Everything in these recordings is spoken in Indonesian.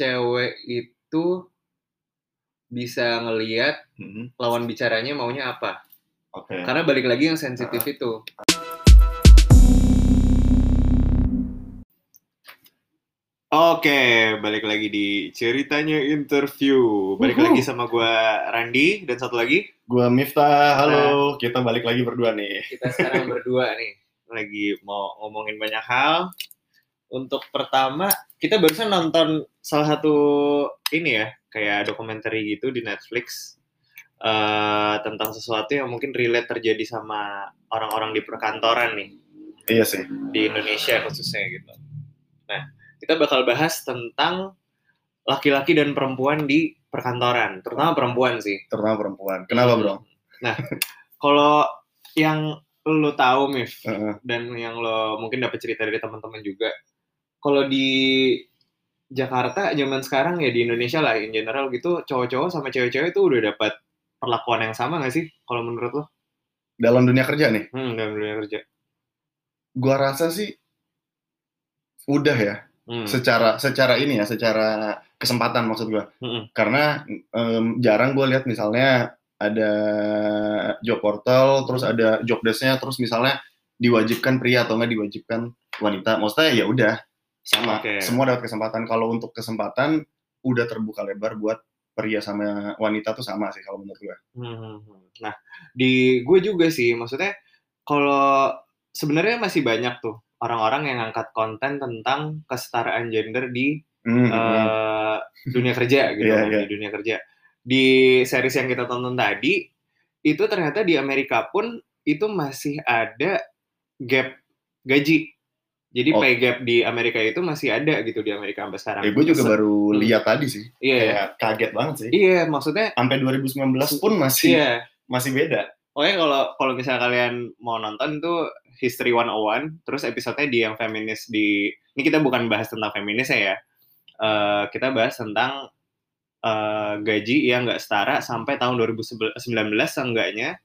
cewek itu bisa ngeliat Mhm. lawan bicaranya maunya apa. Oke. Karena balik lagi yang sensitif itu. Oke, balik lagi di ceritanya interview. Balik Uhuh. lagi sama gua Randi dan satu lagi Gua Miftah, halo. Kita balik lagi berdua nih. kita sekarang berdua nih lagi mau ngomongin banyak hal. Untuk pertama, kita barusan nonton salah satu ini ya, kayak dokumenter gitu di Netflix eh, tentang sesuatu yang mungkin relate terjadi sama orang-orang di perkantoran nih Iya sih. di Indonesia khususnya gitu. Nah, kita bakal bahas tentang laki-laki dan perempuan di perkantoran, terutama perempuan sih. Terutama perempuan. Kenapa, Bro? Nah, kalau yang lo tahu, Mif, Heeh. dan yang lo mungkin dapat cerita dari teman-teman juga, kalau di Jakarta zaman sekarang ya di Indonesia lah in general gitu, cowok-cowok sama cewek-cewek itu udah dapat perlakuan yang sama nggak sih? Kalau menurut lo? Dalam dunia kerja nih, Hmm, dalam dunia kerja. gua rasa sih udah ya. Hmm. Secara secara ini ya, secara kesempatan maksud gua. Mm-mm. Karena em, jarang gue lihat misalnya ada job portal, terus ada job desk-nya, terus misalnya diwajibkan pria atau nggak diwajibkan wanita. Maksudnya ya udah sama. Oke. Semua dapat kesempatan. Kalau untuk kesempatan udah terbuka lebar buat pria sama wanita tuh sama sih kalau menurut gue. Hmm. Nah, di gue juga sih, maksudnya kalau sebenarnya masih banyak tuh orang-orang yang angkat konten tentang kesetaraan gender di Hmm, hmm. eh, dunia kerja gitu, Iya, kan, iya. di dunia kerja. Di series yang kita tonton tadi, itu ternyata di Amerika pun itu masih ada gap gaji. Jadi Oh. pay gap di Amerika itu masih ada gitu di Amerika sampai sekarang. Ya, gue juga baru Hmm. lihat tadi sih. Iya, ya. Kayak kaget banget sih. Iya, maksudnya Sampai 2019 pun masih iya. masih beda. Pokoknya kalau kalau misalnya kalian mau nonton itu History 101, terus episodenya di yang feminis di ini kita bukan bahas tentang feminis ya. Eh, kita bahas tentang eh, gaji yang nggak setara sampai tahun 2019 seenggaknya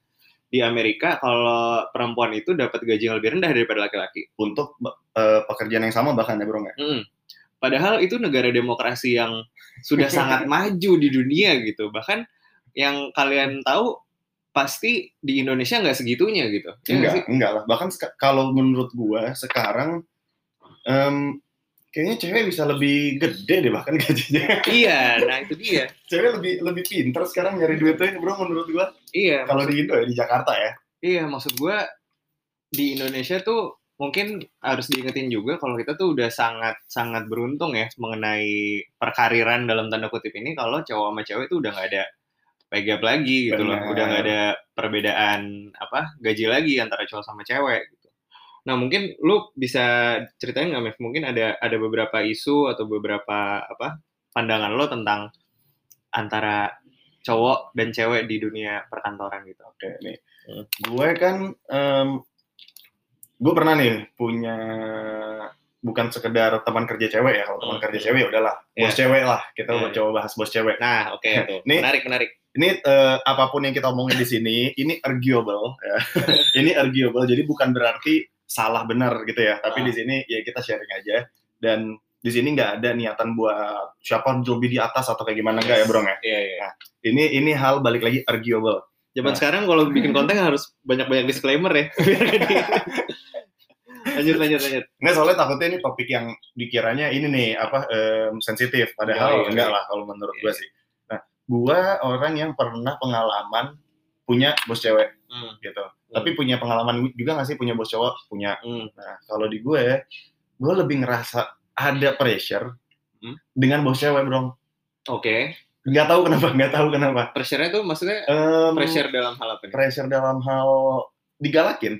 di Amerika kalau perempuan itu dapat gaji yang lebih rendah daripada laki-laki. Untuk eh, pekerjaan yang sama bahkan ya bro nggak? Mm. Padahal itu negara demokrasi yang sudah sangat maju di dunia gitu. Bahkan yang kalian tahu pasti di Indonesia nggak segitunya gitu. Ya nggak enggak, lah. Bahkan kalau menurut gua sekarang em, kayaknya cewek bisa lebih gede deh bahkan gajinya. Iya, nah itu dia. cewek lebih lebih pinter sekarang nyari duitnya bro menurut gua. Iya, Kalau di Indo ya di Jakarta ya. iya maksud gua di Indonesia tuh mungkin harus diingetin juga kalau kita tuh udah sangat sangat beruntung ya mengenai perkariran dalam tanda kutip ini kalau cowok sama cewek tuh udah nggak ada pay gap lagi gitu loh, Benar. udah nggak ada perbedaan apa gaji lagi antara cowok sama cewek gitu. Nah mungkin lu bisa ceritain nggak Mev? Mungkin ada ada beberapa isu atau beberapa apa pandangan lo tentang antara cowok dan cewek di dunia perkantoran gitu. Oke nih. Hmm. Gue kan em, gue pernah nih punya bukan sekedar teman kerja cewek ya. Kalau teman Hmm. kerja cewek ya udahlah. Bos Iya. cewek lah. Kita Iya, coba bahas bos cewek. Nah, oke tuh. Nih. menarik, menarik. ini eh, apa pun yang kita omongin di sini ini arguable ya. ini arguable jadi bukan berarti salah benar gitu ya tapi Ah. di sini ya kita sharing aja dan di sini nggak ada niatan buat siapa lebih di atas atau kayak gimana enggak ya bro ya Iya, iya. ini ini hal balik lagi arguable Zaman Nah. sekarang kalau bikin konten harus banyak-banyak disclaimer ya. Lanjut, lanjut, lanjut. nggak soalnya takutnya ini topik yang dikiranya ini nih apa em, sensitif padahal iya, enggak iya. lah kalau menurut Iya, gue sih nah gue orang yang pernah pengalaman punya bos cewek Hmm, gitu tapi punya pengalaman juga nggak sih punya bos cowok punya hmm. Nah, kalau di gue, gue lebih ngerasa ada pressure Hmm. dengan bos cewek, bro. Oke. Nggak tahu kenapa, nggak tahu kenapa. Pressure-nya tuh maksudnya Em, pressure dalam hal apa nih? pressure dalam hal digalakin.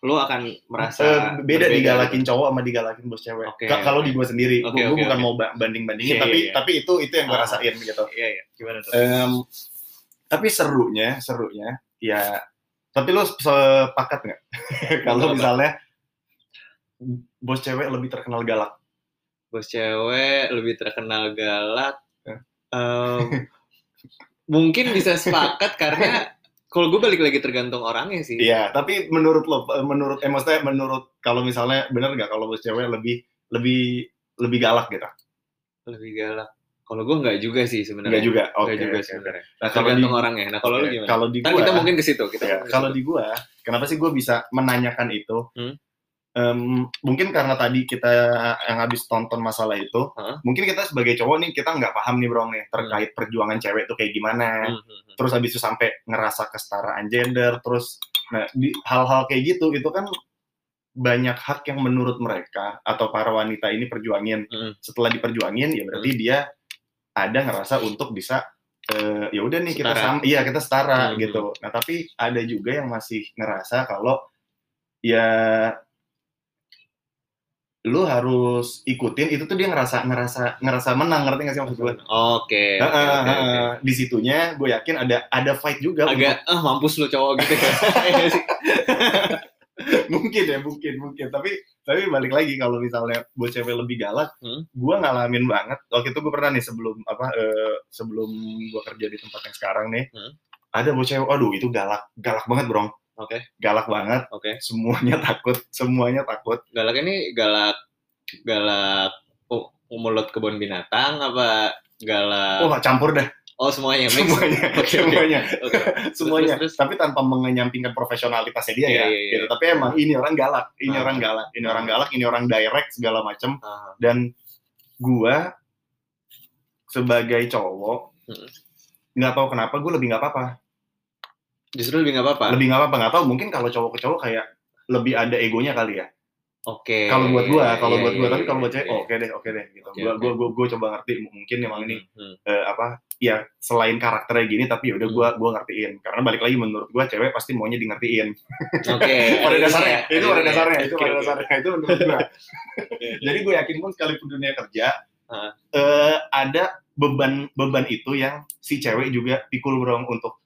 Lu akan merasa Eh, beda berbeda digalakin cowok sama digalakin bos cewek. Oke, Ka- Kalau oke. di gue sendiri, Oke, gue oke, bukan oke. mau ba- banding-bandingin, Iya, tapi iya, iya. tapi itu itu yang gue Ah. rasain gitu. Iya, iya. Gimana tuh? Em, tapi serunya, serunya, ya. Tapi lo sepakat nggak kalau misalnya bos cewek lebih terkenal galak? Bos cewek lebih terkenal galak. Eh. Em, mungkin bisa sepakat karena kalau gue balik lagi tergantung orangnya sih. Iya, tapi menurut lo, menurut, eh maksudnya menurut kalau misalnya bener nggak kalau bos cewek lebih lebih lebih galak gitu? Lebih galak. Kalau gue nggak juga sih sebenarnya. Enggak juga. Oke. Nggak juga oke, sebenarnya. oke. Nah, kalau di Tergantung orangnya. Nah kalau lu oke, gimana? Kalau di Ntar gua kita mungkin ke situ. Kita ya, kalau di gua, kenapa sih gua bisa menanyakan itu? Hmm. Em, mungkin karena tadi kita yang habis tonton masalah itu, Hah? mungkin kita sebagai cowok nih kita nggak paham nih bro nih terkait perjuangan cewek tuh kayak gimana. Hmm, hmm, hmm. Terus habis itu sampai ngerasa kesetaraan gender, terus nah di hal-hal kayak gitu itu kan banyak hak yang menurut mereka atau para wanita ini perjuangin. Hmm. Setelah diperjuangin ya berarti dia ada ngerasa untuk bisa eh, ya udah nih kita Setara. sama iya kita setara Hmm. gitu. Nah, tapi ada juga yang masih ngerasa kalau ya lu harus ikutin itu tuh dia ngerasa ngerasa ngerasa menang ngerti gak sih maksud gue? Oke. Heeh, oke, oke. heeh. Di situnya gue yakin ada ada fight juga Agak ah mampus lu cowok gitu ya. Iya nggak sih? mungkin ya mungkin mungkin tapi tapi balik lagi kalau misalnya buat cewek lebih galak Hmm. gue ngalamin banget waktu itu gue pernah nih sebelum apa eh, sebelum gue kerja di tempat yang sekarang nih Hmm. ada buat cewek aduh itu galak galak banget bro Oke. galak banget Oke. semuanya takut semuanya takut Galak ini galak galak oh, mulut kebun binatang apa galak oh campur dah oh semuanya semuanya oke. semuanya Oke. semuanya terus, terus. tapi tanpa menyampingkan profesionalitasnya dia Iya, ya iya, iya. gitu. tapi emang ini orang galak ini Ah. orang galak ini orang galak ini orang direct segala macem Ah, dan gua sebagai cowok Mm. nggak tahu kenapa gue lebih nggak apa-apa justru lebih nggak apa-apa. lebih nggak apa-apa nggak tahu mungkin kalau cowok ke cowok kayak lebih ada egonya kali ya Oke. kalau buat gua kalau Iya, buat gua iya, tapi kalau iya, buat cewek oke deh oke deh gitu Oke, gua, oke. gua gua gua coba ngerti mungkin emang ini Hmm, hmm. eh, apa ya selain karakternya gini tapi udah gua gua ngertiin. Karena balik lagi menurut gua cewek pasti maunya di ngertiin Oke. pada ada dasarnya ya, itu ada pada ini ya. dasarnya itu Oke, pada dasarnya itu menurut gua. Oke, jadi gue yakin pun sekalipun dunia kerja Heeh. eh, ada beban beban itu yang si cewek juga pikul bro untuk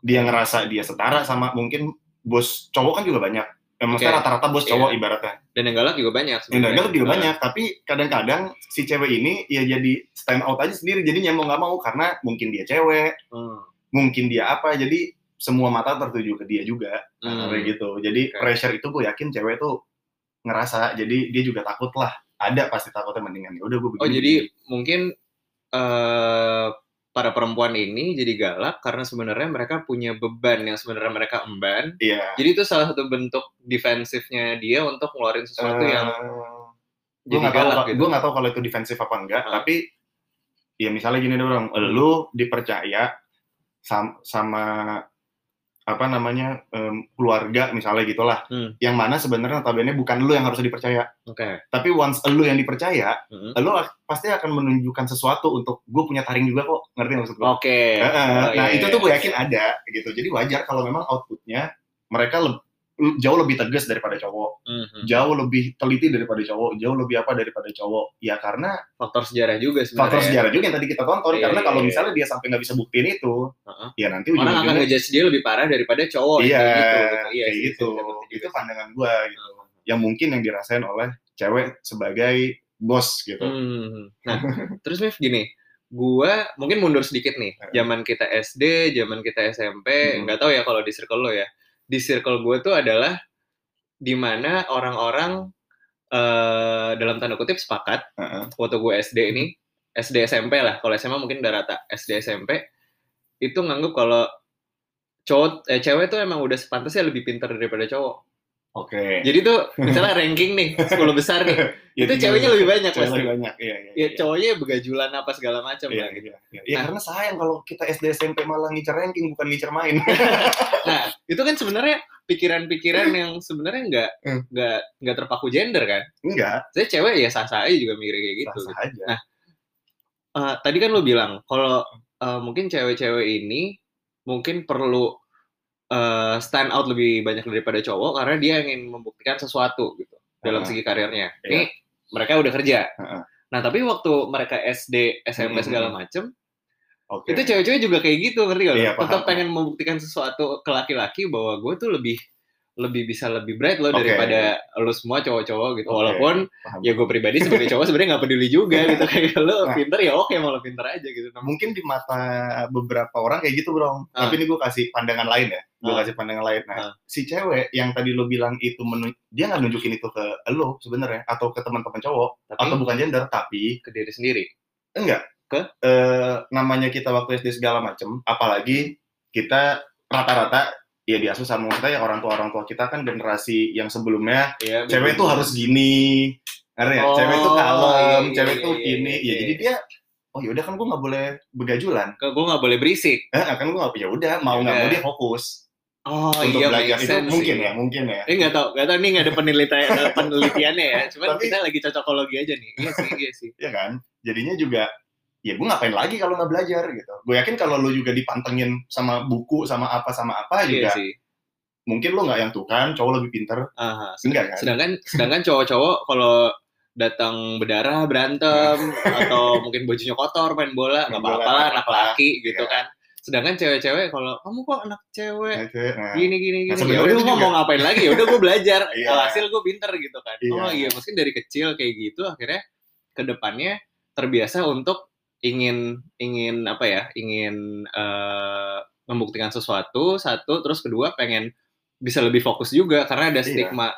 dia ngerasa dia setara sama mungkin bos cowok kan juga banyak Eh, maksudnya rata-rata bos Iya. cowok ibaratnya Dan yang galak juga banyak. yang sebenarnya. gagal juga Ah, banyak tapi kadang-kadang si cewek ini ya jadi stand out aja sendiri jadinya mau nggak mau karena mungkin dia cewek hmm. mungkin dia apa jadi semua mata tertuju ke dia juga nah, Hmm. kayak gitu jadi Oke. pressure itu gue yakin cewek tuh ngerasa jadi dia juga takut lah ada pasti takutnya mendingan ya udah gue begini Oh jadi mungkin eh para perempuan ini jadi galak karena sebenarnya mereka punya beban yang sebenarnya mereka emban. iya Jadi itu salah satu bentuk defensifnya dia untuk ngeluarin sesuatu yang gue jadi tahu galak Pak. gitu. gue nggak tahu kalau itu defensif apa enggak Ah. tapi ya misalnya gini dong lu dipercaya sam- sama apa namanya em, keluarga misalnya gitulah Hmm. yang mana sebenarnya notabene bukan lu yang harus dipercaya Oke. tapi once lu yang dipercaya Hmm. lu pasti akan menunjukkan sesuatu untuk gue punya taring juga kok ngerti maksud gue Oke. Heeh. Oh, nah iya, itu iya. tuh gue yakin ada gitu jadi wajar kalau memang outputnya mereka jauh lebih tegas daripada cowok Mhm. jauh lebih teliti daripada cowok jauh lebih apa daripada cowok ya karena Faktor sejarah juga sebenarnya. faktor sejarah juga yang tadi kita tonton Iya, karena iya, kalau iya. misalnya dia sampai nggak bisa buktiin itu Heeh. ya nanti Orang akan ngejudge dia lebih parah daripada cowok iya kayak gitu. Iya, kayak sih, gitu ngerti itu juga. pandangan gue gitu yang mungkin yang dirasain oleh cewek sebagai bos gitu Hmm. Nah, terus Mif gini, gua mungkin mundur sedikit nih. Zaman kita SD, zaman kita SMP, Hmm. nggak tahu ya kalau di circle lo ya. Di circle gue tuh adalah di mana orang-orang eh, dalam tanda kutip sepakat Heeh. waktu gue SD ini, SD SMP lah. Kalau SMA mungkin udah rata. SD SMP itu ngangguk kalau cowok eh, cewek tuh emang udah sepantasnya lebih pintar daripada cowok. Oke Jadi tuh misalnya ranking nih 10 besar nih, Ya, itu ceweknya lebih banyak cewek pasti. lebih banyak iya iya ya iya. cowoknya begajulan apa segala macam Iya, lah gitu. iya, iya. Ya, Nah. karena sayang kalau kita SD SMP malah ngincer ranking bukan ngincer main. Nah, itu kan sebenarnya pikiran-pikiran yang sebenarnya nggak Hmm. nggak nggak terpaku gender kan. Enggak, Saya cewek ya sah-sah aja juga mikir kayak gitu. sah-sah aja. Nah, Eh, tadi kan lo bilang kalau eh, mungkin cewek-cewek ini mungkin perlu eh, stand out lebih banyak daripada cowok karena dia ingin membuktikan sesuatu gitu dalam Heeh. segi karirnya. Iya. Ini mereka udah kerja. Heeh. Nah, tapi waktu mereka SD, SMP Hmm. segala macem, Oke. itu cewek-cewek juga kayak gitu ngerti gak? Iya, Tetap pengen membuktikan sesuatu ke laki-laki bahwa gue tuh lebih lebih bisa lebih bright loh Oke. daripada lu semua cowok-cowok gitu. Oke, Walaupun paham. ya gue pribadi sebagai cowok sebenarnya nggak peduli juga gitu kayak lu Nah. pinter ya oke mau lu pinter aja gitu. mungkin di mata beberapa orang kayak gitu, Bro. Ah. Tapi ini gue kasih pandangan lain ya. Gue Ah. kasih pandangan lain. Nah, Ah. si cewek yang tadi lo bilang itu menu- dia nggak nunjukin itu ke lo sebenarnya atau ke teman-teman cowok Tapi atau bukan gender, tapi ke diri sendiri. enggak Ke? Eh, namanya kita waktu SD segala macem apalagi kita rata-rata ya diasuh sama maksudnya ya orang tua orang tua kita kan generasi yang sebelumnya Iya, cewek tuh harus gini. Ngerti ya Oh, cewek tuh kalem iya, cewek iya, tuh iya, iya, ya iya. jadi dia oh yaudah kan gue nggak boleh begajulan. Gue nggak boleh berisik. eh, kan gue nggak ya udah mau nggak mau dia fokus. Oh untuk iya, belajar. itu sense mungkin ya mungkin ya. Ini nggak tau, nggak tau ini nggak ada penelitian, penelitiannya ya. Cuman Tapi- kita lagi cocokologi aja nih. Iya sih, iya sih. ya kan? Jadinya juga ya gue ngapain lagi kalau nggak belajar gitu. Gue yakin kalau lu juga dipantengin sama buku sama apa sama apa Iya juga sih. mungkin lu nggak yang tuh kan cowok lebih pinter. Aha. enggak kan? Sedangkan, sedangkan cowok-cowok kalau datang berdarah berantem atau mungkin bajunya kotor main bola nggak apa-apa lah anak laki gitu Iya. kan. Sedangkan cewek-cewek kalau kamu kok anak cewek? Nah, gini gini Nah, gini. sebenarnya ya udah mau ngapain lagi? Ya udah gue belajar. Iya. hasil gue pinter gitu kan. Iya. oh iya mungkin dari kecil kayak gitu akhirnya ke depannya terbiasa untuk ingin ingin apa ya ingin eh, membuktikan sesuatu satu terus kedua pengen bisa lebih fokus juga karena ada Iya. stigma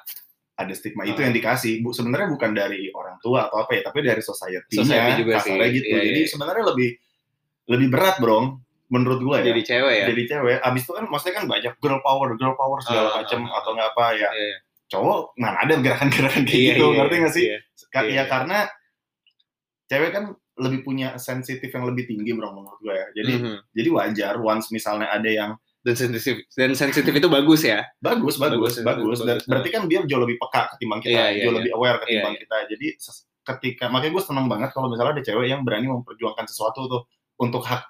ada stigma Ah. itu yang dikasih bu sebenarnya bukan dari orang tua atau apa ya tapi dari society-nya Society juga sih. gitu Iya, jadi iya. sebenarnya lebih lebih berat bro menurut gue ya jadi cewek ya jadi cewek abis itu kan maksudnya kan banyak girl power girl power segala Ah, macam ah, ah. atau nggak apa ya Iya. cowok mana ada gerakan-gerakan kayak Iya, gitu iya, ngerti iya, nggak sih iya. Ka- Iya, ya iya. karena cewek kan lebih punya sensitif yang lebih tinggi bro menurut gue ya jadi Mhm. jadi wajar once misalnya ada yang dan sensitif dan sensitif itu bagus ya bagus bagus Bagus, bagus, Dan bagus. berarti kan dia jauh lebih peka ketimbang kita Iya, iya, jauh iya. lebih aware ketimbang Iya, kita jadi ketika makanya gue seneng banget kalau misalnya ada cewek yang berani memperjuangkan sesuatu tuh untuk hak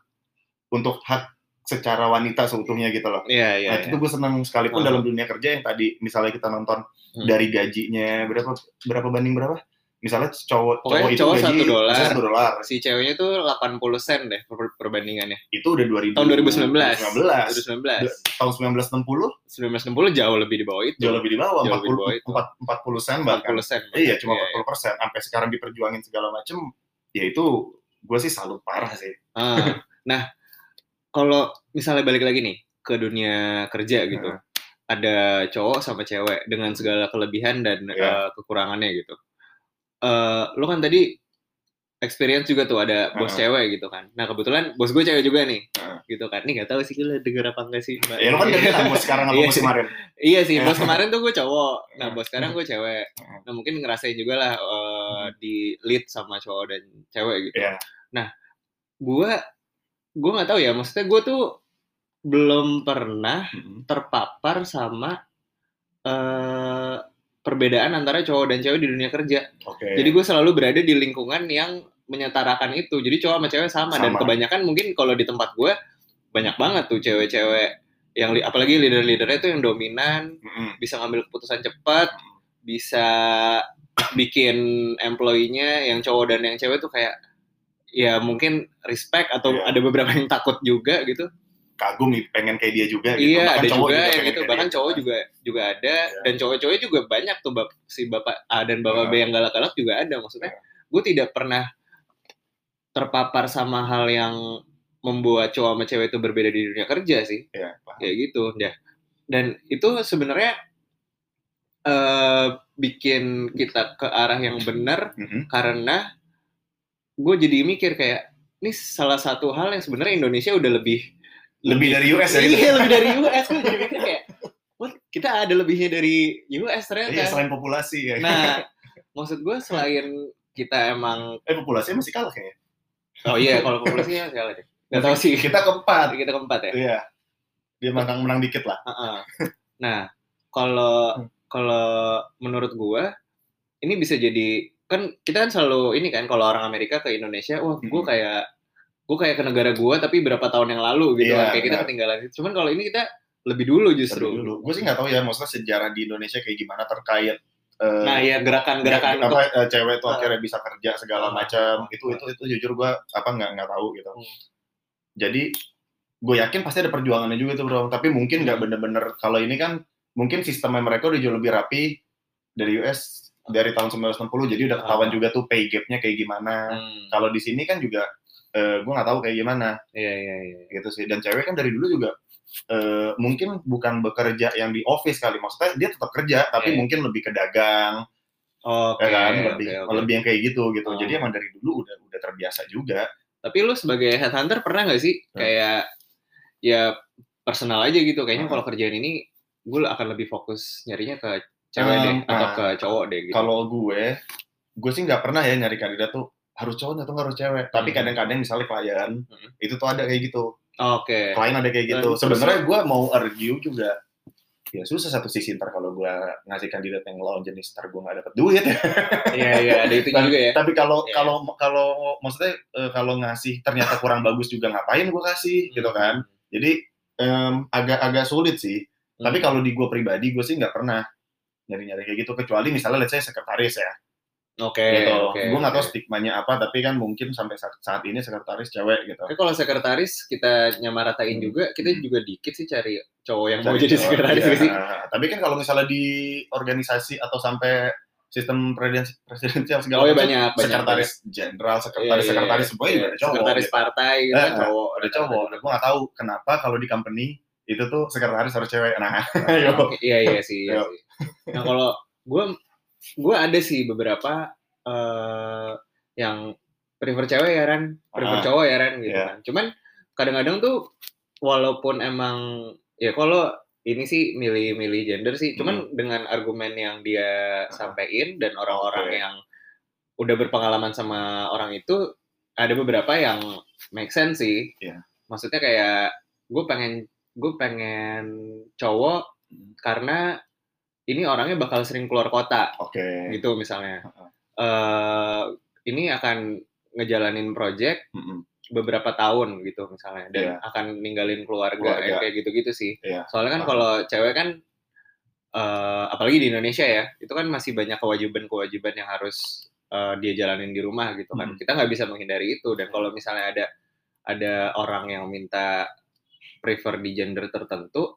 untuk hak secara wanita seutuhnya gitu loh iya iya nah itu gue seneng sekalipun Ah. dalam dunia kerja yang tadi misalnya kita nonton Hmm. dari gajinya berapa berapa banding berapa misalnya cowok Pokoknya cowok itu cowok gaji satu dolar. satu dolar si ceweknya tuh 80 sen deh per- perbandingannya itu udah 2000 tahun 2019 2019 2019 tahun 1960 1960 jauh lebih di bawah itu jauh lebih di bawah Jauh lebih di bawah 40 itu. 40 sen bahkan 40 sen Iya, cuma Iya, 40 persen. Sampai sekarang diperjuangin segala macem, ya itu gue sih salut parah sih. Ah. nah kalau misalnya balik lagi nih ke dunia kerja gitu Nah. ada cowok sama cewek dengan segala kelebihan dan Iya. eh, kekurangannya gitu eh lo kan tadi experience juga tuh ada bos Heeh. cewek gitu kan nah kebetulan bos gue cewek juga nih Heeh. gitu kan nih nggak tahu sih lo denger apa enggak sih mbak Ya lu kan ganti lah bos sekarang apa Iya bos kemarin. Iya sih, bos Iya. kemarin tuh gue cowok. Nah, Iya. bos sekarang gue cewek. Iya. Nah, mungkin ngerasain juga lah eh, di lead sama cowok dan cewek gitu. Iya. Gue gue nggak tahu ya, maksudnya gue tuh belum pernah Mm-mm. terpapar sama eh perbedaan antara cowok dan cewek di dunia kerja. Oke. Jadi gue selalu berada di lingkungan yang menyetarakan itu. Jadi cowok sama cewek sama, dan Sama. kebanyakan mungkin kalau di tempat gue banyak banget tuh cewek-cewek yang li- apalagi leader-leadernya tuh yang dominan, Mm-mm. bisa ngambil keputusan cepat, bisa bikin employee-nya yang cowok dan yang cewek tuh kayak ya mungkin respect atau Iya. ada beberapa yang takut juga gitu. Kagum nih, pengen kayak dia juga. gitu. Iya, Bahkan ada cowok juga yang pengen itu bahkan dia. cowok juga juga ada dan cowok-cowok juga banyak tuh bap, si bapak A dan bapak B Iya. yang galak-galak juga ada maksudnya. Gue tidak pernah terpapar sama hal yang membuat cowok sama cewek itu berbeda di dunia kerja sih. Iya, kayak gitu ya dan itu sebenarnya eh bikin kita ke arah yang benar Mm-mm. karena gue jadi mikir kayak ini salah satu hal yang sebenarnya Indonesia udah lebih Lebih dari US ya. iya lebih dari US gue jadi mikir kayak "Wah, kita ada lebihnya dari US ternyata Iya, selain populasi ya. nah maksud gue selain kita emang eh populasinya masih kalah kayaknya. oh iya kalau populasinya salah deh nggak tahu sih Kita keempat. kita keempat ya Iya. Dia menang menang dikit lah. Heeh. Nah, kalau kalau menurut gua ini bisa jadi kan kita kan selalu ini kan kalau orang Amerika ke Indonesia, wah gua Mm-mm. kayak gua kayak ke negara gua tapi berapa tahun yang lalu gitu Iya, kan kayak kita benar. ketinggalan. Cuman kalau ini kita lebih dulu justru. Terus dulu. Gue sih nggak tahu ya, maksudnya sejarah di Indonesia kayak gimana terkait eh, Nah, ya gerakan-gerakan apa untuk eh, cewek tuh Ah. akhirnya bisa kerja segala Ah. macam itu itu itu jujur gue apa nggak nggak tahu gitu Hmm. jadi gue yakin pasti ada perjuangannya juga tuh bro tapi mungkin nggak bener-bener kalau ini kan mungkin sistemnya mereka udah jauh lebih rapi dari US dari tahun 1960 jadi udah ketahuan Ah. juga tuh pay gapnya kayak gimana Hmm, kalau di sini kan juga gue nggak tahu kayak gimana iya iya iya. gitu sih dan cewek kan dari dulu juga eh, mungkin bukan bekerja yang di office kali maksudnya dia tetap kerja tapi Iya. mungkin lebih ke dagang Oke, ya kan lebih oke, oke. lebih yang kayak gitu gitu Oh. jadi emang dari dulu udah udah terbiasa juga Tapi lu sebagai headhunter pernah nggak sih Hmm. kayak ya personal aja gitu kayaknya Hmm. kalau kerjaan ini gue akan lebih fokus nyarinya ke cewek Hmm, deh atau nah, ke cowok deh gitu. kalau gue gue sih nggak pernah ya nyari kandidat tuh harus cowok atau harus cewek tapi Hmm. kadang-kadang misalnya klien Hmm. itu tuh ada kayak gitu Oke. klien ada kayak gitu sebenarnya gue mau argue juga ya susah satu sisi ntar kalau gue ngasih kandidat yang lawan jenis ntar gue nggak dapet duit ya Iya iya ada itu juga ya. tapi kalau Iya. kalau kalau maksudnya eh, kalau ngasih ternyata kurang bagus juga ngapain gue kasih gitu kan jadi em, agak-agak sulit sih Hmm. tapi kalau di gue pribadi gue sih nggak pernah nyari-nyari kayak gitu kecuali misalnya let's say sekretaris ya Oke. gitu oke, gue nggak tahu oke. stigmanya apa tapi kan mungkin sampai saat, saat ini sekretaris cewek gitu Tapi kalau sekretaris kita nyamaratain Hmm. juga, kita juga dikit sih cari cowok yang mau Cari jadi cowok, sekretaris iya. sih. tapi kan kalau misalnya di organisasi atau sampai sistem presiden- presidensial segala Oh iya macam, banyak banyak. sekretaris jenderal Iya, sekretaris iya, sekretaris iya. semuanya juga ada cowok Sekretaris gitu. partai gitu kan Eh, cowok. ada cowok gue nggak tahu kenapa kalau di company itu tuh sekretaris harus cewek nah Iya iya sih. Iya sih. Nah kalau gue gue ada sih beberapa eh yang prefer cewek ya Ran, prefer Ah, cowok ya Ran gitu iya. kan. Cuman kadang-kadang tuh walaupun emang ya kalau ini sih milih-milih gender sih, cuman dengan argumen yang dia sampaikan dan orang-orang Hmm. Oke. yang udah berpengalaman sama orang itu ada beberapa yang make sense sih. Iya. Maksudnya kayak gue pengen gue pengen cowok Hmm. karena ini orangnya bakal sering keluar kota oke gitu misalnya. Eh ini akan ngejalanin project Mm-mm. beberapa tahun gitu misalnya dan Iya. akan ninggalin keluarga, Keluarga. kayak gitu-gitu sih. Iya. Soalnya kan Paham. kalau cewek kan eh apalagi di Indonesia ya, itu kan masih banyak kewajiban-kewajiban yang harus eh, dia jalanin di rumah gitu kan. Hmm. Kita nggak bisa menghindari itu dan kalau misalnya ada ada orang yang minta prefer di gender tertentu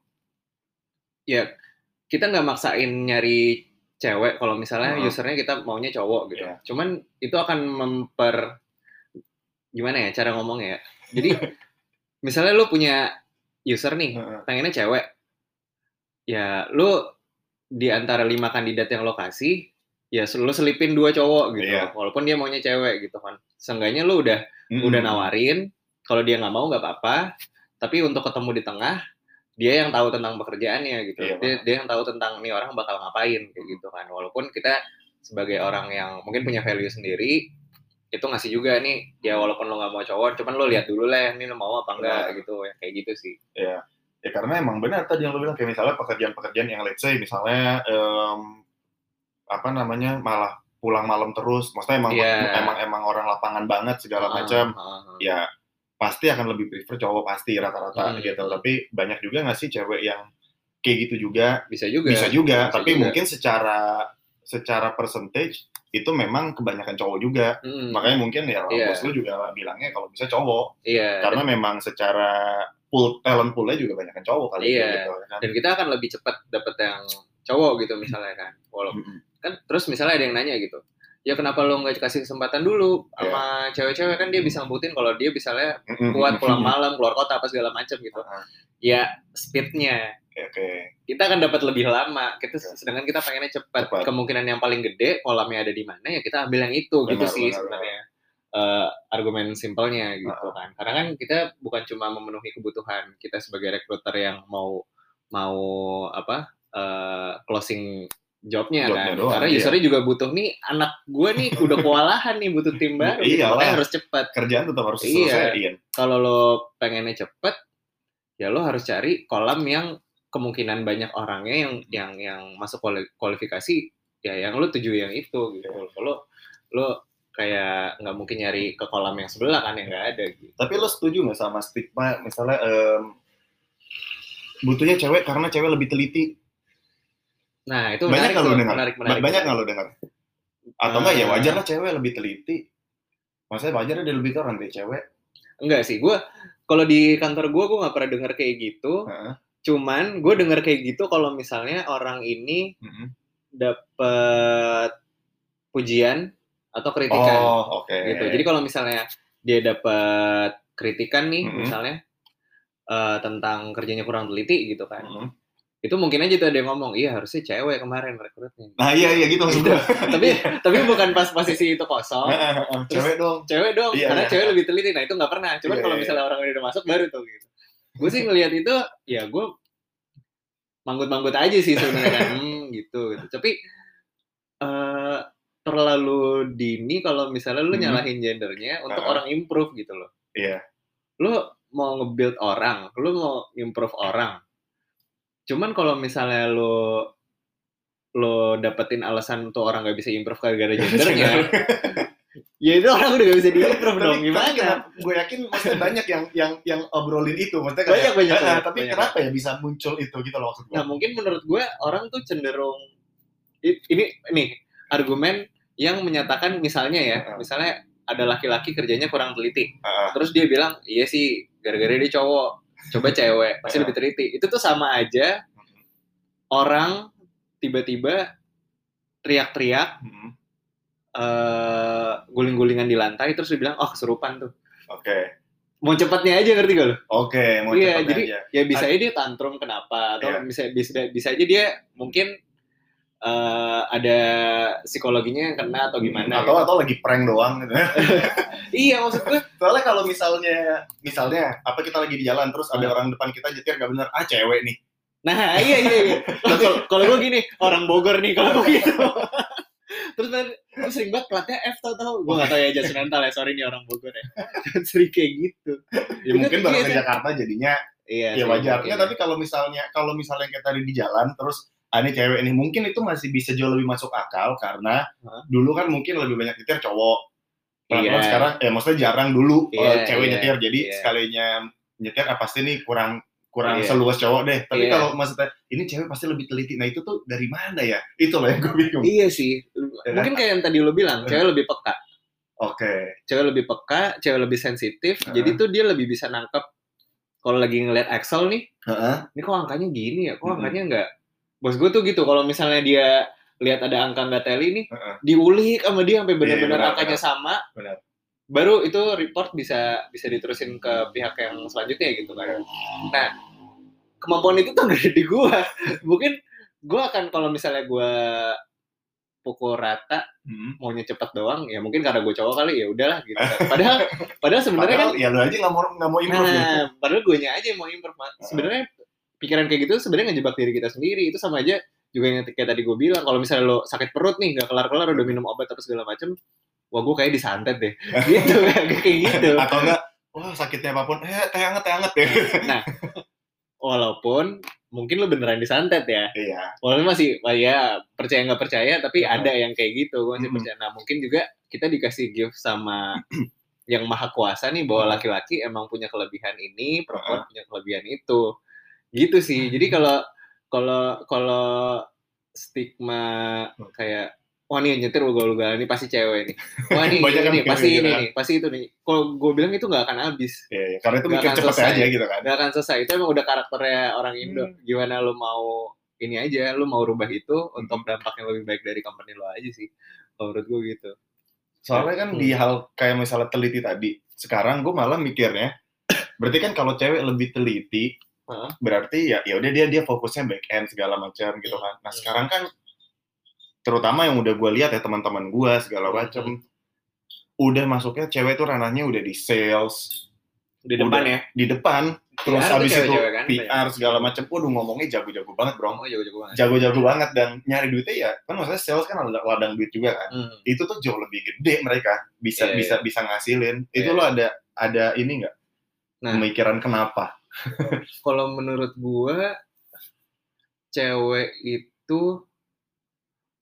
ya kita nggak maksain nyari cewek kalau misalnya Hmm. usernya kita maunya cowok gitu. Iya. Cuman itu akan memper gimana ya cara ngomongnya ya. Jadi misalnya lu punya user nih, Heeh. pengennya cewek. Ya lu di antara lima kandidat yang lo kasih, ya lu selipin dua cowok gitu. Iya. Walaupun dia maunya cewek gitu kan. Seenggaknya lu udah Mm-mm. udah nawarin, kalau dia nggak mau nggak apa-apa. Tapi untuk ketemu di tengah, dia yang tahu tentang pekerjaannya gitu. Iya, dia, dia yang tahu tentang nih orang bakal ngapain kayak gitu kan. Walaupun kita sebagai orang yang mungkin punya value sendiri, itu ngasih juga nih. Ya walaupun lo nggak mau cowok, cuman lo lihat dulu lah, ini lo mau apa enggak Benar. gitu. Ya kayak gitu sih. Ya, ya karena emang benar tadi yang lo bilang kayak misalnya pekerjaan-pekerjaan yang let's say misalnya em, apa namanya malah pulang malam terus, maksudnya emang Iya. emang emang orang lapangan banget segala macam, Ah, ah, ah. ya pasti akan lebih prefer cowok pasti rata-rata Hmm. gitu. Tapi banyak juga nggak sih cewek yang kayak gitu juga Bisa juga. bisa juga, Bisa tapi juga. mungkin secara secara percentage itu memang kebanyakan cowok juga. Mm, Makanya mungkin ya Iya. bos lu juga bilangnya kalau bisa cowok iya. karena memang secara pool talent poolnya juga banyak cowok kali Iya. gitu kan. dan kita akan lebih cepat dapet yang cowok gitu misalnya kan walaupun Mm-mm. kan terus misalnya ada yang nanya gitu ya kenapa lo nggak kasih kesempatan dulu Iya. sama cewek-cewek? Kan dia bisa ngebuktiin kalau dia misalnya kuat pulang malam keluar kota apa segala macam gitu. Ah, ya speednya. Oke. kita akan dapat lebih lama. Kita Oke. sedangkan kita pengennya cepat. Cepat. kemungkinan yang paling gede kolamnya ada di mana ya kita ambil yang itu gitu Benar, sih benar, sebenarnya. Eh, argumen simpelnya gitu Ah. kan. Karena kan kita bukan cuma memenuhi kebutuhan kita sebagai recruiter yang mau mau apa eh, closing jobnya Jobnya kan doang, karena iya. usernya juga butuh nih anak gue nih udah kewalahan nih butuh tim baru gitu. Iyalah. makanya harus cepat Kerjaan tetap harus Iya. diselesaikan. kalau lo pengennya cepet ya lo harus cari kolam yang kemungkinan banyak orangnya yang yang yang masuk kuali- kualifikasi ya yang lo tuju yang itu gitu kalau lo kayak nggak mungkin nyari ke kolam yang sebelah kan yang nggak ada gitu Tapi lo setuju nggak sama stigma misalnya em, butuhnya cewek karena cewek lebih teliti? Nah itu banyak menarik tuh, dengar? menarik menarik banyak nggak lo dengar? Atau enggak ya Eh. wajar lah cewek lebih teliti. Maksudnya wajar dia lebih tahu rantai cewek. enggak sih gue kalau di kantor gue gue nggak pernah denger kayak gitu Heeh. cuman gue denger kayak gitu kalau misalnya orang ini Mm-mm. dapet pujian atau kritikan Oh, oke. gitu. Jadi kalau misalnya dia dapat kritikan nih Mhm. misalnya eh, tentang kerjanya kurang teliti gitu kan. Mm-mm. Itu mungkin aja tuh ada yang ngomong iya harusnya cewek kemarin rekrutnya Nah iya iya gitu maksud gue. tapi tapi bukan pas posisi itu kosong Cewek dong. cewek dong Iya, karena iya. cewek lebih teliti nah itu nggak pernah cuman Iya, kalau iya, misalnya orang udah masuk baru tuh gitu gue sih ngelihat itu ya gue manggut-manggut aja sih sebenarnya kan hmm, gitu gitu tapi eh terlalu dini kalau misalnya lu Hmm. nyalahin gendernya untuk Uh-uh. orang improve gitu loh Iya. lu mau nge-build orang lu mau improve orang cuman kalau misalnya lu lo dapetin alasan untuk orang gak bisa improve gara-gara gendernya ya itu orang udah gak bisa di-improve dong gimana gue yakin maksudnya banyak yang yang yang obrolin itu maksudnya Banyak, banyak, "Ah, banyak, tapi banyak. kenapa ya bisa muncul itu gitu loh maksud gue. Nah mungkin menurut gue orang tuh cenderung ini nih argumen yang menyatakan misalnya ya, Heeh. misalnya ada laki-laki kerjanya kurang teliti, Heeh. terus dia bilang iya sih gara-gara dia cowok, coba cewek pasti Heeh. lebih teliti. Itu tuh sama aja orang tiba-tiba teriak-teriak Hmm, eh, guling-gulingan di lantai terus dia bilang oh kesurupan tuh. Oke. Mau cepatnya aja ngerti gak lo? Oke, mau Iya, cepatnya jadi aja. ya bisa aja dia tantrum kenapa atau Iya. bisa bisa bisa aja dia mungkin eh, ada psikologinya yang kena atau gimana atau gitu. atau lagi prank doang gitu. iya maksud gue Soalnya kalau misalnya misalnya apa kita lagi di jalan terus ada Hmm. orang depan kita nyetir nggak bener, ah cewek nih. nah iya iya iya kalau gue gini orang Bogor nih kalau gue gitu terus kan gue sering banget platnya F tau tau gue gak tau ya judgmental ya sorry nih orang Bogor ya sering kayak gitu Ya Itu mungkin iya, baru ke? Jakarta jadinya iya ya wajar. mungkin. Ya, tapi kalau misalnya kalau misalnya kita ada di jalan terus ini cewek ini mungkin itu masih bisa jauh lebih masuk akal karena Hah? dulu kan mungkin lebih banyak nyetir cowok. Pelan-pelan Iya. sekarang ya maksudnya jarang dulu Iya, eh, cewek iya, nyetir jadi iya. sekalinya nyetir ah, pasti nih kurang kurang Iya. seluas cowok deh. Tapi Iya. kalau maksudnya ini cewek pasti lebih teliti. Nah itu tuh dari mana ya? Itu loh yang gue bingung. iya sih mungkin kayak yang tadi lo bilang cewek lebih peka Oke. cewek lebih peka, cewek lebih sensitif, Heeh. jadi tuh dia lebih bisa nangkep kalau lagi ngeliat Excel nih, Heeh. ini kok angkanya gini ya, kok angkanya enggak. Bos gue tuh gitu, kalau misalnya dia lihat ada angka nggak teli nih, Heeh. diulik sama dia sampai benar-benar benar, angkanya sama, Benar. baru itu report bisa bisa diterusin ke pihak yang selanjutnya gitu kan. Nah, kemampuan itu tuh di gue. Mungkin gue akan kalau misalnya gue pukul rata Hmm. maunya cepet doang ya mungkin karena gue cowok kali ya udahlah gitu kan. padahal padahal sebenarnya kan ya lu aja nggak mau nggak mau improve gitu. Nah, padahal gue nya aja yang mau improve. Sebenarnya pikiran kayak gitu sebenarnya ngejebak diri kita sendiri. Itu sama aja juga yang kayak tadi gue bilang. Kalau misalnya lo sakit perut nih, nggak kelar-kelar udah minum obat atau segala macem, wah gue kayak disantet deh. gitu, kayak gitu. Atau enggak wah sakitnya apa pun eh teh teh hangat ya. Walaupun mungkin lo beneran disantet ya. Iya. Walaupun masih, wah ya percaya nggak percaya, tapi Heeh. ada yang kayak gitu. Gue masih Mhm. percaya. Nah mungkin juga kita dikasih gift sama yang maha kuasa nih bahwa Heeh. laki-laki emang punya kelebihan ini, perempuan punya kelebihan itu. Gitu sih. Jadi kalau kalau kalau stigma kayak wah nih nyetir ugal-ugalan ini pasti cewek nih. Wah nih Banyak ini nih, mikir pasti gitu ini kan. nih, pasti itu nih. Kalau gue bilang itu nggak akan habis. Iya, iya. karena itu Nggak mikir akan cepet selesai. aja gitu kan. Nggak akan selesai. Itu emang udah karakternya orang Indo. Hmm. Gimana lo mau ini aja, lo mau rubah itu untuk dampak yang lebih baik dari company lo aja sih. Kalau menurut gue gitu. Soalnya kan Hmm. di hal kayak misalnya teliti tadi, sekarang gue malah mikirnya, berarti kan kalau cewek lebih teliti, Heeh. berarti ya ya udah dia dia fokusnya back end segala macam gitu kan. Nah Hmm. sekarang kan terutama yang udah gue lihat ya teman-teman gue segala Hmm. macam, udah masuknya cewek tuh ranahnya udah di sales, Di depan Udah. ya. di depan, terus PR habis itu kan, PR segala macam, waduh ngomongnya jago-jago banget bro, Oh, jago-jago banget. jago-jago banget dan nyari duitnya ya kan maksudnya sales kan ada ladang duit juga kan. Hmm. itu tuh jauh lebih gede mereka bisa Iya, bisa bisa ngasilin itu Iya. lo ada ada ini nggak Nah. pemikiran kenapa Kalau menurut gua cewek itu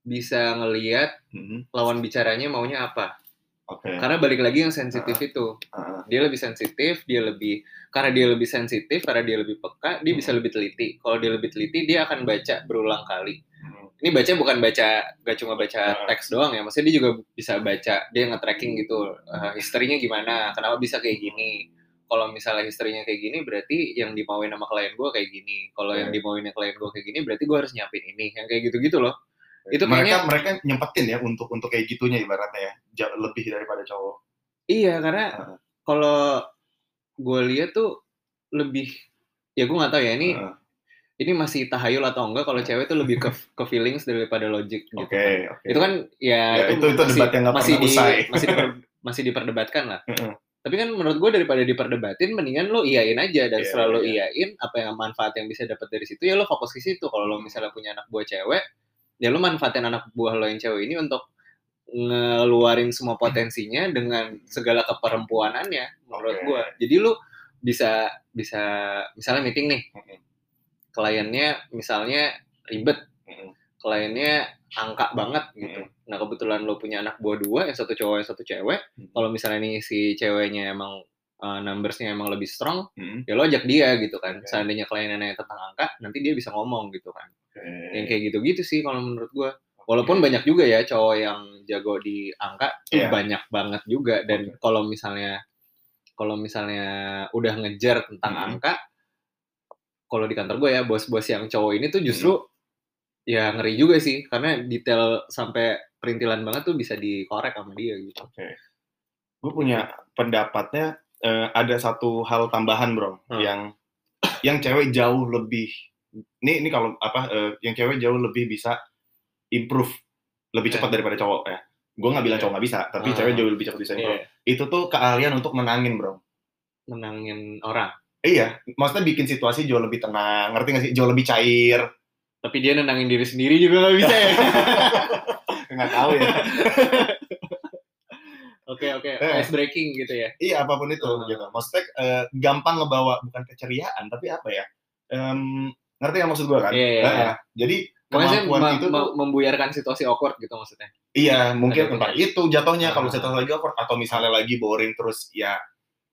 bisa ngelihat Mhm. lawan bicaranya maunya apa. oke Karena balik lagi yang sensitif itu. Ah, Dia lebih sensitif, dia lebih karena dia lebih sensitif, karena dia lebih peka, dia bisa lebih teliti. Kalau dia lebih teliti, dia akan baca berulang kali. mhm. Ini baca bukan baca gak cuma baca Ah. teks doang ya, maksudnya dia juga bisa baca, dia nge-tracking gitu, eh, historinya gimana, kenapa bisa kayak gini. Kalau misalnya historinya kayak gini, berarti yang dimauin sama klien gue kayak gini. Kalau yang Oke. dimauin klien gue kayak gini, berarti gue harus nyiapin ini. Yang kayak gitu-gitu loh. Itu mereka kayaknya- mereka nyempetin ya untuk untuk kayak gitunya ibaratnya ya lebih daripada cowok Iya, karena Ah. kalau gue lihat tuh lebih, ya gue nggak tahu ya ini Ah, ini masih tahayul atau enggak kalau cewek tuh lebih ke ke feelings daripada logic gitu. Oke, kan. oke. Itu kan ya, Ya, itu- itu debat yang masih di, usai. masih diper- masih diperdebatkan lah. Tapi kan menurut gue daripada diperdebatin mendingan lo iyain aja dan setelah lo iya. iyain apa yang manfaat yang bisa dapat dari situ ya lo fokus ke situ. Kalau lo misalnya punya anak buah cewek, ya lo manfaatin anak buah lo yang cewek ini untuk ngeluarin semua potensinya dengan segala keperempuanannya menurut gua. Jadi lu bisa bisa misalnya meeting nih, kliennya misalnya ribet, kliennya angka banget gitu. Mm-mm. Nah kebetulan lo punya anak buah dua, yang satu cowok yang satu cewek. Mm-mm. Kalau misalnya nih si ceweknya emang uh, numbersnya emang lebih strong, Mm-mm. ya lo ajak dia gitu kan. Oke. Seandainya kliennya tentang angka, nanti dia bisa ngomong gitu kan. Oke. Yang kayak gitu-gitu sih kalau menurut gua. Walaupun banyak juga ya cowok yang jago di angka tuh Iya. banyak banget juga dan kalau misalnya kalau misalnya udah ngejar tentang Mhm. angka kalau di kantor gue ya bos-bos yang cowok ini tuh justru ya ngeri juga sih karena detail sampai perintilan banget tuh bisa dikorek sama dia gitu. Oke. Gue punya pendapatnya eh, ada satu hal tambahan, Bro, Hmm. yang yang cewek jauh lebih ini ini kalau apa eh, yang cewek jauh lebih bisa improve lebih Iya. cepat daripada cowok ya. Gue nggak bilang Iya. cowok nggak bisa, tapi Ah. cewek jauh lebih cepat bisa improve. Iya, Itu tuh keahlian untuk menangin, Bro. menangin orang. Iya, maksudnya bikin situasi jauh lebih tenang, ngerti nggak sih? Jauh lebih cair. Tapi dia nenangin diri sendiri juga nggak bisa ya. Nggak tahu ya. Oke oke, Eh. ice breaking gitu ya. iya, apa pun itu Ah. gitu. Maksudnya eh, gampang ngebawa bukan keceriaan, tapi apa ya? Em, ngerti yang maksud gue kan? Iya, Nah, iya. Jadi Pokoknya sih kemampuan me- itu tuh membuyarkan situasi awkward gitu maksudnya. Iya, mungkin Ada entah itu jatuhnya kalau Ah. saya lagi awkward atau misalnya lagi boring terus ya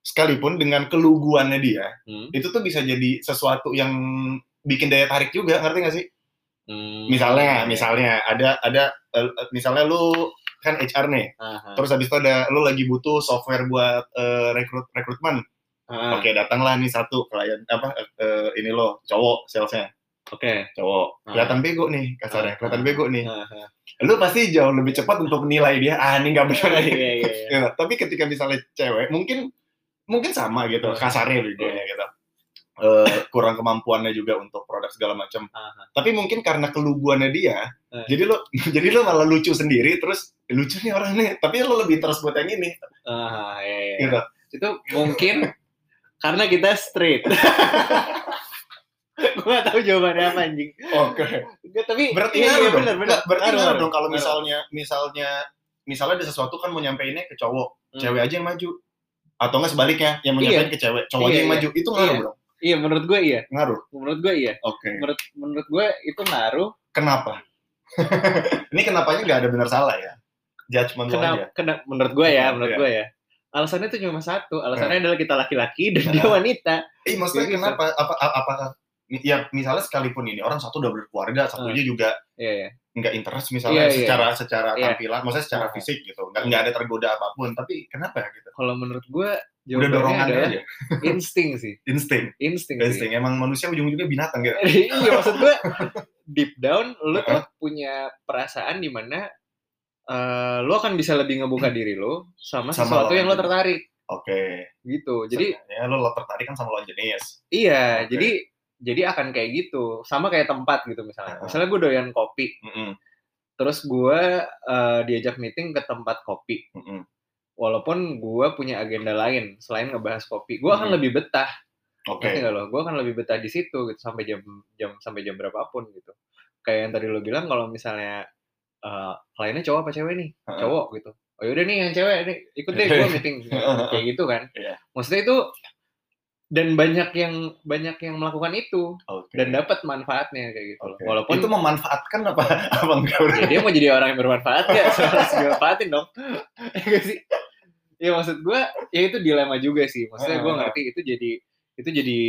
sekalipun dengan keluguannya dia Hmm. itu tuh bisa jadi sesuatu yang bikin daya tarik juga ngerti gak sih? Hmm. Misalnya, misalnya ada ada eh, misalnya lu kan HR nih, Aha. terus habis itu ada lu lagi butuh software buat eh, rekrut rekrutmen. Ah, Oke, datanglah nih satu klien apa eh, ini lo cowok salesnya Oke. cowok Ah. kelihatan bego nih kasarnya Ah. kelihatan bego nih Aha. lu pasti jauh lebih cepat untuk menilai dia ah ini nggak benar nih Iya iya iya. Ya, tapi ketika misalnya cewek mungkin mungkin sama gitu kasarnya gitu gitu Eh, kurang kemampuannya juga untuk produk segala macam tapi mungkin karena keluguannya dia Hmm. jadi lo jadi lo malah lucu sendiri terus lucu nih orang nih tapi lo lebih terus buat yang ini Aha, iya, iya. gitu Itu mungkin karena kita straight. Gue gak tahu jawabannya apa anjing. oke Nggak, tapi berarti iya, iya, dong bener, bener. Nggak, berarti Ngaruh, dong kalau misalnya misalnya misalnya ada sesuatu kan mau nyampeinnya ke cowok Hmm. cewek aja yang maju atau enggak sebaliknya yang mau Iya. ke cewek cowok Iya, aja yang iya. maju itu ngaruh Iya. bro Iya, menurut gue iya. ngaruh Menurut gue iya. oke Menurut menurut gue itu ngaruh. Kenapa? ini kenapanya nggak ada benar salah ya? Judgment lo aja. Kenapa? Kena, menurut gue ya, menurut Iya. gue ya. Alasannya itu cuma satu. Alasannya adalah kita laki-laki dan dia Iya. wanita. Eh, maksudnya gitu. kenapa? Apa, apa, ya misalnya sekalipun ini orang satu udah berkeluarga, satunya juga Iya, iya. nggak interest misalnya Iya, iya. secara secara Iya. tampilan, maksudnya secara Iya. fisik gitu, nggak nggak ada tergoda apa pun. Tapi kenapa ya gitu? Kalau menurut gue jawabannya dorongannya adalah aja, insting sih. insting, Insting, sih. insting. Emang manusia ujung-ujungnya binatang gitu. iya maksud gue deep down lu tuh punya perasaan di mana eh lu akan bisa lebih ngebuka diri lu sama, Sama sesuatu lawan yang lo tertarik Oke. gitu. Jadi ya lo lo tertarik kan sama lawan jenis. iya, Oke. jadi jadi akan kayak gitu. Sama kayak tempat gitu misalnya. Heeh. Misalnya gue doyan kopi, Mm-mm, terus gue eh, diajak meeting ke tempat kopi. mm-mm. Walaupun gue punya agenda lain selain ngebahas kopi, gue akan Mhm. lebih betah. Oke. Ngerti nggak lo? Gue akan lebih betah di situ gitu sampai jam jam sampai jam berapapun gitu. Kayak yang tadi lo bilang kalau misalnya eh kliennya cowok apa cewek nih? Heeh. Cowok gitu. Oh yaudah nih yang cewek nih ikut deh gue meeting kayak gitu kan. Iya. Maksudnya itu dan banyak yang banyak yang melakukan itu Oke. dan dapat manfaatnya kayak gitu. loh. Oke. Walaupun itu memanfaatkan apa apa enggak ya dia mau jadi orang yang bermanfaat ya harus dimanfaatin dong. Ya nggak sih? Ya maksud gue ya itu dilema juga sih. Maksudnya gue Heeh. ngerti itu jadi itu jadi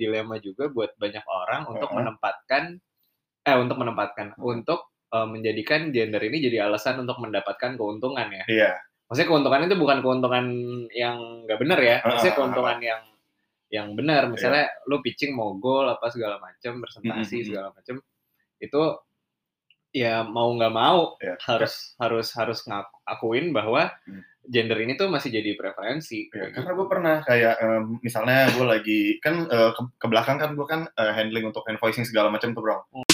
dilema juga buat banyak orang untuk Heeh. menempatkan eh untuk menempatkan untuk eh, menjadikan gender ini jadi alasan untuk mendapatkan keuntungan ya. Iya. Maksudnya keuntungan itu bukan keuntungan yang nggak benar ya. Maksudnya Heeh. keuntungan yang yang benar. Misalnya lu pitching mau goal apa segala macam, presentasi Mm-mm. segala macam itu ya mau nggak mau Iya. harus harus harus ngakuin bahwa Hmm. Gender ini tuh masih jadi preferensi. Ya, karena gue pernah kayak em, misalnya gue lagi kan eh, ke, ke belakang kan gue kan eh, handling untuk invoicing segala macam tuh bro.